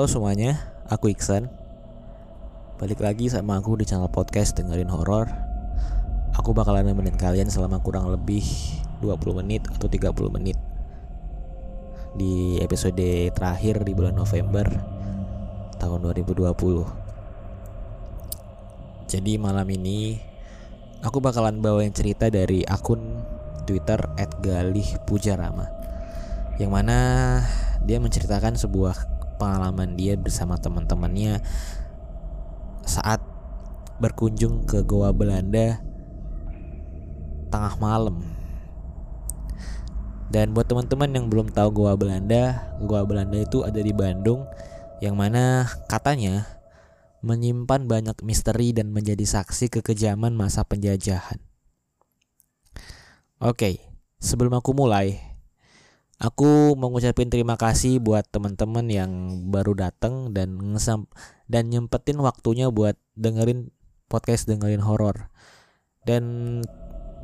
Halo semuanya, aku Iksan. Balik lagi sama aku di channel podcast dengerin horor. Aku bakalan nemenin kalian selama kurang lebih 20 menit atau 30 menit. Di episode terakhir di bulan November tahun 2020 Jadi malam ini aku bakalan bawain cerita dari akun Twitter @galihpujarama yang mana dia menceritakan sebuah pengalaman dia bersama teman-temannya saat berkunjung ke Goa Belanda tengah malam. Dan buat teman-teman yang belum tahu Goa Belanda, Goa Belanda itu ada di Bandung yang mana katanya menyimpan banyak misteri dan menjadi saksi kekejaman masa penjajahan. Oke, sebelum aku mulai, aku mau ngucapin terima kasih buat teman-teman yang baru datang dan ngesam dan nyempetin waktunya buat dengerin podcast dengerin horor. Dan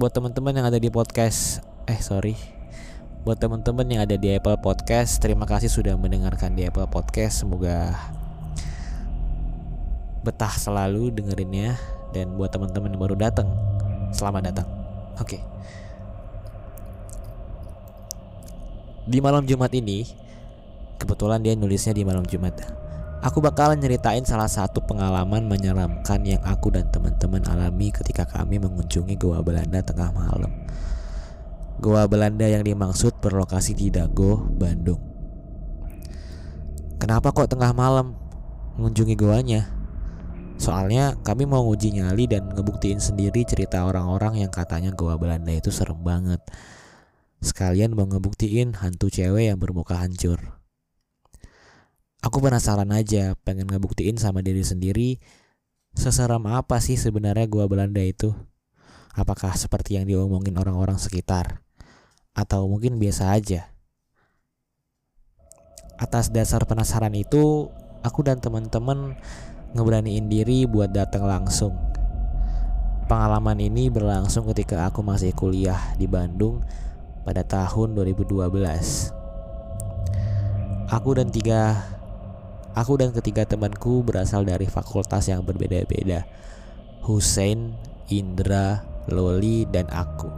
buat teman-teman yang ada di podcast, eh sorry, buat teman-teman yang ada di Apple Podcast, terima kasih sudah mendengarkan di Apple Podcast. Semoga betah selalu dengerinnya dan buat teman-teman yang baru datang, selamat datang. Oke. Okay. Di malam Jumat ini, kebetulan dia nulisnya di malam Jumat. Aku bakalan nyeritain salah satu pengalaman menyeramkan yang aku dan teman-teman alami ketika kami mengunjungi Goa Belanda tengah malam. Goa Belanda yang dimaksud berlokasi di Dago, Bandung. Kenapa kok tengah malam mengunjungi goanya? Soalnya kami mau uji nyali dan ngebuktiin sendiri cerita orang-orang yang katanya Goa Belanda itu serem banget. Sekalian mau ngebuktiin hantu cewek yang bermuka hancur. Aku penasaran aja, pengen ngebuktiin sama diri sendiri seseram apa sih sebenarnya gua Belanda itu. Apakah seperti yang diomongin orang-orang sekitar? Atau mungkin biasa aja? Atas dasar penasaran itu, aku dan teman-teman ngeberaniin diri buat datang langsung. Pengalaman ini berlangsung ketika aku masih kuliah di Bandung pada tahun 2012. Aku dan tiga aku dan ketiga temanku berasal dari fakultas yang berbeda-beda. Hussein, Indra, Loli, dan aku.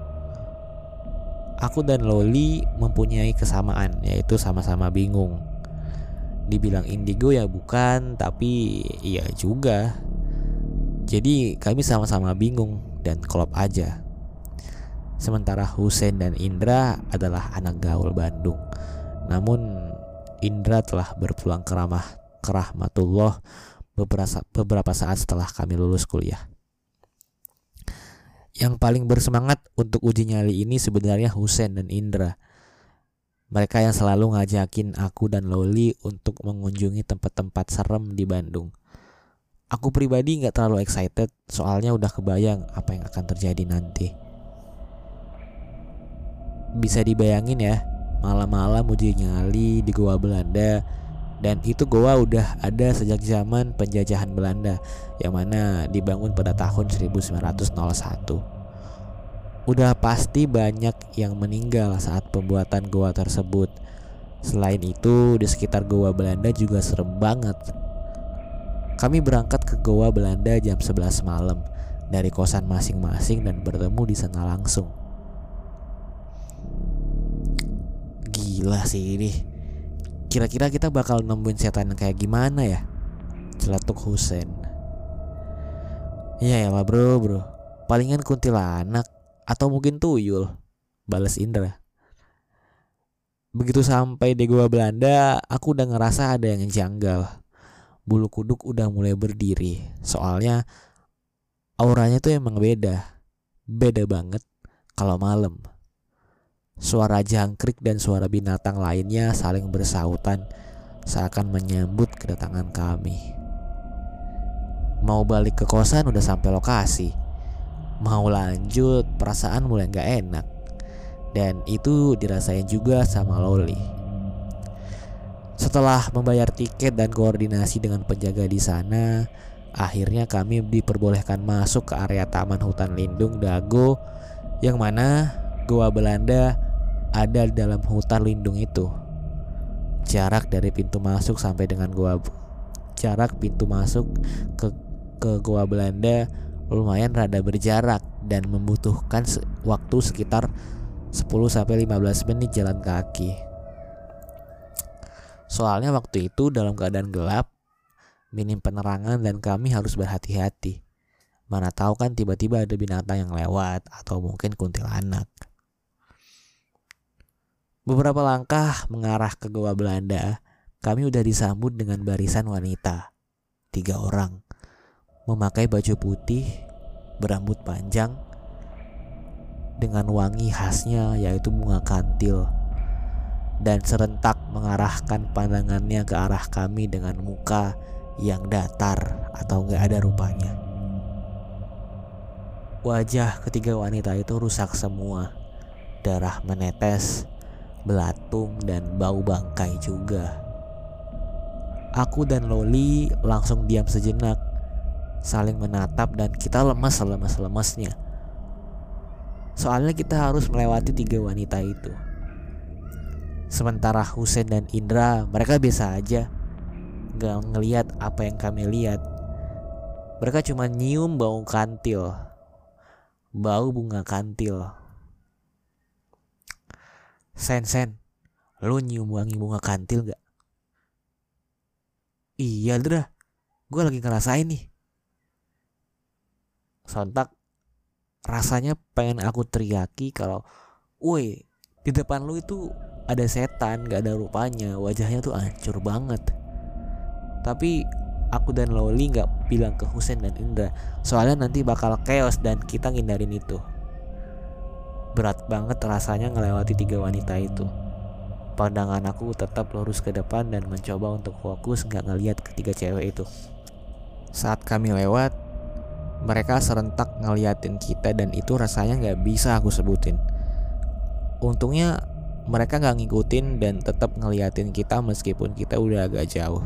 Aku dan Loli mempunyai kesamaan, yaitu sama-sama bingung. Dibilang indigo ya bukan, tapi iya juga. Jadi kami sama-sama bingung dan klop aja. Sementara Hussein dan Indra adalah anak gaul Bandung. Namun Indra telah berpulang ke ramah ke rahmatullah beberapa, beberapa saat setelah kami lulus kuliah. Yang paling bersemangat untuk uji nyali ini sebenarnya Hussein dan Indra. Mereka yang selalu ngajakin aku dan Loli untuk mengunjungi tempat-tempat serem di Bandung. Aku pribadi nggak terlalu excited soalnya udah kebayang apa yang akan terjadi nanti bisa dibayangin ya malam-malam uji nyali di Goa Belanda dan itu goa udah ada sejak zaman penjajahan Belanda yang mana dibangun pada tahun 1901. Udah pasti banyak yang meninggal saat pembuatan goa tersebut. Selain itu, di sekitar goa Belanda juga serem banget. Kami berangkat ke goa Belanda jam 11 malam dari kosan masing-masing dan bertemu di sana langsung. Gila sih ini. Kira-kira kita bakal nemuin setan kayak gimana ya? Celetuk Husen. Iya ya lah bro bro. Palingan kuntilanak atau mungkin tuyul. Balas Indra. Begitu sampai di gua Belanda, aku udah ngerasa ada yang janggal. Bulu kuduk udah mulai berdiri. Soalnya auranya tuh emang beda. Beda banget kalau malam. Suara jangkrik dan suara binatang lainnya saling bersautan seakan menyambut kedatangan kami. Mau balik ke kosan udah sampai lokasi. Mau lanjut perasaan mulai gak enak. Dan itu dirasain juga sama Loli. Setelah membayar tiket dan koordinasi dengan penjaga di sana, akhirnya kami diperbolehkan masuk ke area Taman Hutan Lindung Dago yang mana Goa Belanda ada dalam hutan lindung itu. jarak dari pintu masuk sampai dengan gua jarak pintu masuk ke ke gua Belanda lumayan rada berjarak dan membutuhkan waktu sekitar 10 sampai 15 menit jalan kaki. Soalnya waktu itu dalam keadaan gelap, minim penerangan dan kami harus berhati-hati. Mana tahu kan tiba-tiba ada binatang yang lewat atau mungkin kuntilanak. Beberapa langkah mengarah ke Goa Belanda, kami udah disambut dengan barisan wanita. Tiga orang. Memakai baju putih, berambut panjang, dengan wangi khasnya yaitu bunga kantil. Dan serentak mengarahkan pandangannya ke arah kami dengan muka yang datar atau gak ada rupanya. Wajah ketiga wanita itu rusak semua. Darah menetes belatung, dan bau bangkai juga. Aku dan Loli langsung diam sejenak, saling menatap dan kita lemas selemas-lemesnya. Soalnya kita harus melewati tiga wanita itu. Sementara Husen dan Indra, mereka biasa aja. Gak ngeliat apa yang kami lihat. Mereka cuma nyium bau kantil. Bau bunga kantil Sen sen. Lu nyium wangi bunga kantil gak? Iya Dra. Gue lagi ngerasain nih. Sontak. Rasanya pengen aku teriaki kalau Woi di depan lu itu ada setan gak ada rupanya Wajahnya tuh hancur banget. Tapi aku dan Loli gak bilang ke Husen dan Indra Soalnya nanti bakal chaos dan kita ngindarin itu Berat banget rasanya ngelewati tiga wanita itu. Pandangan aku tetap lurus ke depan dan mencoba untuk fokus gak ngeliat ketiga cewek itu. Saat kami lewat, mereka serentak ngeliatin kita dan itu rasanya gak bisa aku sebutin. Untungnya mereka gak ngikutin dan tetap ngeliatin kita meskipun kita udah agak jauh.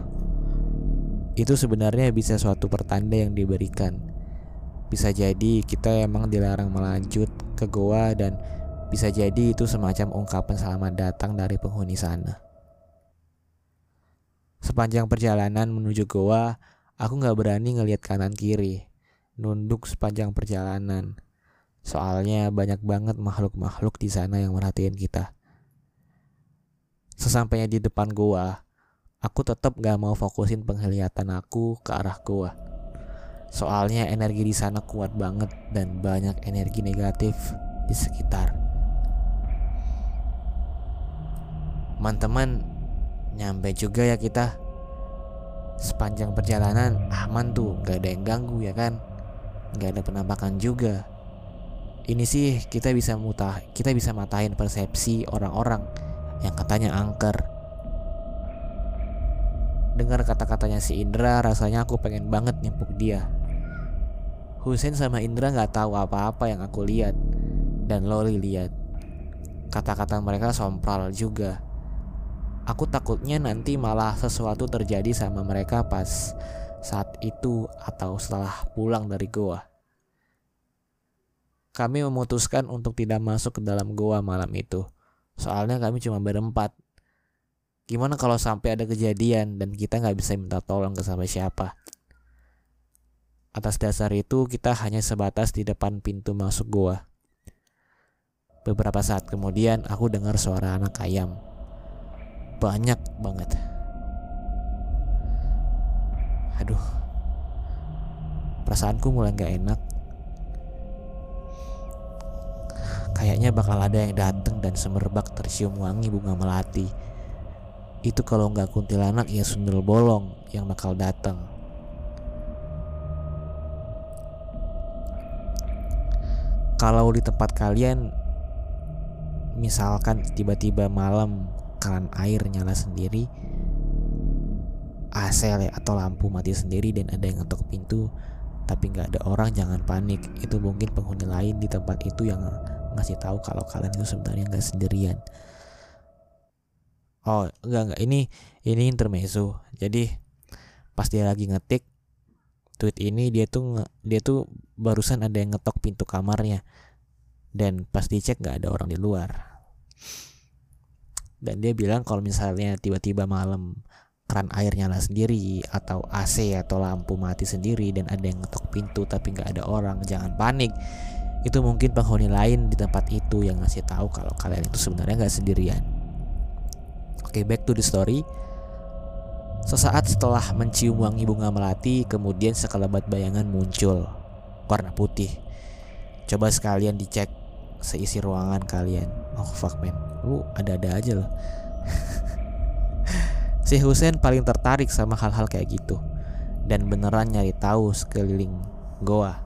Itu sebenarnya bisa suatu pertanda yang diberikan bisa jadi kita emang dilarang melanjut ke goa dan bisa jadi itu semacam ungkapan selamat datang dari penghuni sana. Sepanjang perjalanan menuju goa, aku gak berani ngelihat kanan kiri, nunduk sepanjang perjalanan. Soalnya banyak banget makhluk-makhluk di sana yang merhatiin kita. Sesampainya di depan goa, aku tetap gak mau fokusin penglihatan aku ke arah goa. Soalnya energi di sana kuat banget dan banyak energi negatif di sekitar. Teman-teman, nyampe juga ya kita. Sepanjang perjalanan aman tuh, gak ada yang ganggu ya kan? Gak ada penampakan juga. Ini sih kita bisa mutah, kita bisa matahin persepsi orang-orang yang katanya angker. Dengar kata-katanya si Indra, rasanya aku pengen banget nyempuk dia. Husen sama Indra nggak tahu apa-apa yang aku lihat dan Loli lihat. Kata-kata mereka sompral juga. Aku takutnya nanti malah sesuatu terjadi sama mereka pas saat itu atau setelah pulang dari goa. Kami memutuskan untuk tidak masuk ke dalam goa malam itu. Soalnya kami cuma berempat. Gimana kalau sampai ada kejadian dan kita nggak bisa minta tolong ke siapa siapa? Atas dasar itu kita hanya sebatas di depan pintu masuk goa. Beberapa saat kemudian aku dengar suara anak ayam. Banyak banget. Aduh. Perasaanku mulai gak enak. Kayaknya bakal ada yang datang dan semerbak tercium wangi bunga melati. Itu kalau nggak kuntilanak ya sundel bolong yang bakal datang. Kalau di tempat kalian misalkan tiba-tiba malam keran air nyala sendiri AC atau lampu mati sendiri dan ada yang ngetok pintu tapi nggak ada orang jangan panik. Itu mungkin penghuni lain di tempat itu yang ngasih tahu kalau kalian itu sebenarnya nggak sendirian. Oh enggak enggak ini ini intermezzo. Jadi pas dia lagi ngetik tweet ini dia tuh dia tuh barusan ada yang ngetok pintu kamarnya. Dan pas dicek nggak ada orang di luar. Dan dia bilang kalau misalnya tiba-tiba malam keran air nyala sendiri atau AC atau lampu mati sendiri dan ada yang ngetok pintu tapi nggak ada orang jangan panik. Itu mungkin penghuni lain di tempat itu yang ngasih tahu kalau kalian itu sebenarnya nggak sendirian. Oke okay, back to the story sesaat setelah mencium wangi bunga melati kemudian sekelebat bayangan muncul warna putih coba sekalian dicek seisi ruangan kalian oh fuck man lu ada-ada aja loh Si Husen paling tertarik sama hal-hal kayak gitu dan beneran nyari tahu sekeliling goa.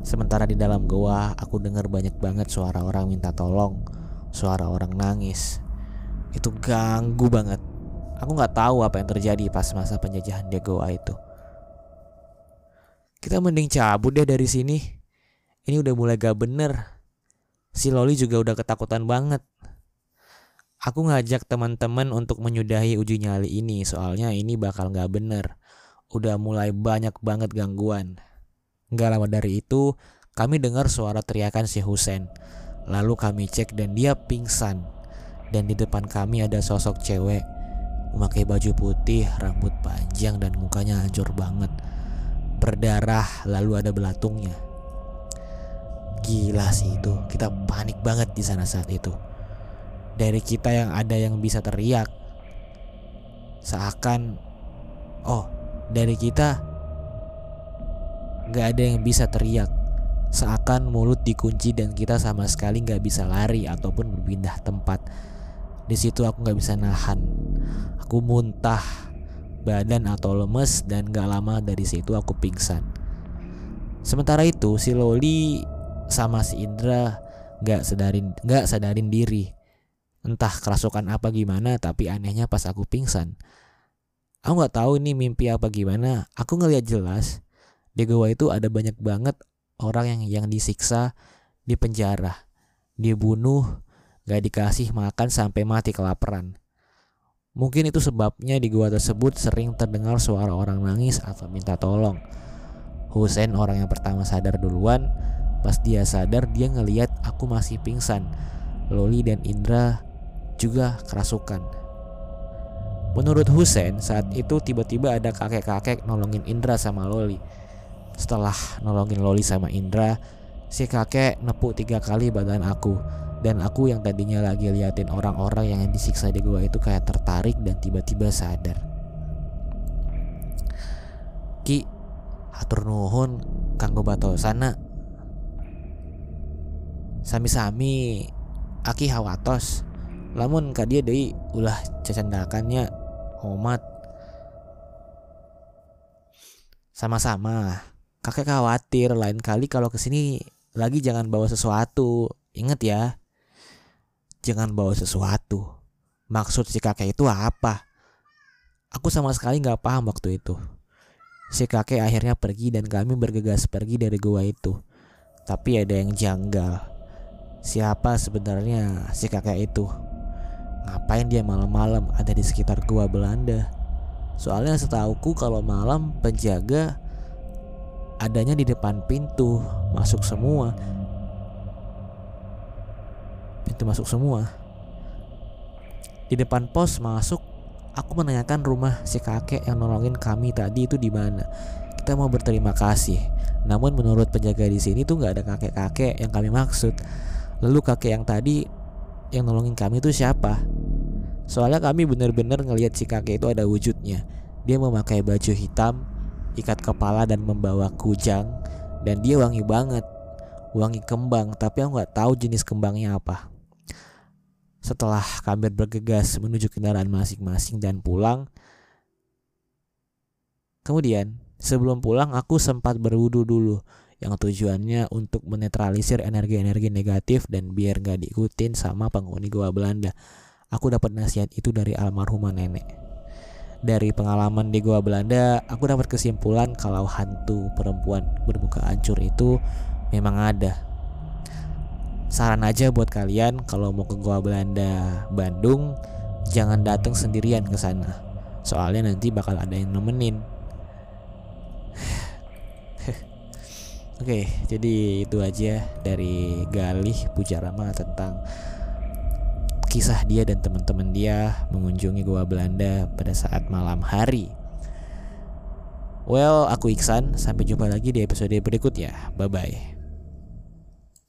Sementara di dalam goa aku dengar banyak banget suara orang minta tolong, suara orang nangis. Itu ganggu banget. Aku nggak tahu apa yang terjadi pas masa penjajahan di goa itu. Kita mending cabut deh dari sini. Ini udah mulai gak bener. Si Loli juga udah ketakutan banget. Aku ngajak teman-teman untuk menyudahi uji nyali ini soalnya ini bakal nggak bener. Udah mulai banyak banget gangguan. Nggak lama dari itu, kami dengar suara teriakan si Husen. Lalu kami cek dan dia pingsan. Dan di depan kami ada sosok cewek memakai baju putih, rambut panjang dan mukanya hancur banget. Berdarah lalu ada belatungnya. Gila sih itu, kita panik banget di sana saat itu dari kita yang ada yang bisa teriak seakan oh dari kita nggak ada yang bisa teriak seakan mulut dikunci dan kita sama sekali nggak bisa lari ataupun berpindah tempat di situ aku nggak bisa nahan. Aku muntah badan atau lemes dan gak lama dari situ aku pingsan. Sementara itu si Loli sama si Indra nggak sadarin nggak sadarin diri. Entah kerasukan apa gimana tapi anehnya pas aku pingsan aku nggak tahu ini mimpi apa gimana. Aku ngeliat jelas di gua itu ada banyak banget orang yang yang disiksa di penjara dibunuh gak dikasih makan sampai mati kelaparan mungkin itu sebabnya di gua tersebut sering terdengar suara orang nangis atau minta tolong Husen orang yang pertama sadar duluan pas dia sadar dia ngeliat aku masih pingsan Loli dan Indra juga kerasukan. Menurut Husen, saat itu tiba-tiba ada kakek-kakek nolongin Indra sama Loli. Setelah nolongin Loli sama Indra, si kakek nepuk tiga kali badan aku. Dan aku yang tadinya lagi liatin orang-orang yang disiksa di gua itu kayak tertarik dan tiba-tiba sadar. Ki, atur nuhun kanggo sana. Sami-sami aki hawatos lamun ka dia dari ulah cacandakannya omat. Sama-sama. Kakek khawatir lain kali kalau ke sini lagi jangan bawa sesuatu. Inget ya jangan bawa sesuatu. Maksud si kakek itu apa? Aku sama sekali nggak paham waktu itu. Si kakek akhirnya pergi dan kami bergegas pergi dari gua itu. Tapi ada yang janggal. Siapa sebenarnya si kakek itu? Ngapain dia malam-malam ada di sekitar gua Belanda? Soalnya setauku kalau malam penjaga adanya di depan pintu masuk semua. Pintu masuk semua. Di depan pos masuk, aku menanyakan rumah si kakek yang nolongin kami tadi itu di mana. Kita mau berterima kasih. Namun menurut penjaga di sini tuh nggak ada kakek-kakek yang kami maksud. Lalu kakek yang tadi yang nolongin kami itu siapa? Soalnya kami benar-benar ngelihat si kakek itu ada wujudnya. Dia memakai baju hitam, ikat kepala dan membawa kujang dan dia wangi banget. Wangi kembang, tapi aku nggak tahu jenis kembangnya apa. Setelah kami bergegas menuju kendaraan masing-masing dan pulang, kemudian sebelum pulang aku sempat berwudu dulu yang tujuannya untuk menetralisir energi-energi negatif dan biar gak diikutin sama penghuni gua Belanda. Aku dapat nasihat itu dari almarhumah nenek. Dari pengalaman di gua Belanda, aku dapat kesimpulan kalau hantu perempuan bermuka hancur itu memang ada. Saran aja buat kalian kalau mau ke gua Belanda Bandung, jangan datang sendirian ke sana. Soalnya nanti bakal ada yang nemenin. Oke, jadi itu aja dari Galih Pujarama tentang kisah dia dan teman-teman dia mengunjungi Goa Belanda pada saat malam hari. Well, aku Iksan. Sampai jumpa lagi di episode berikutnya. Bye bye.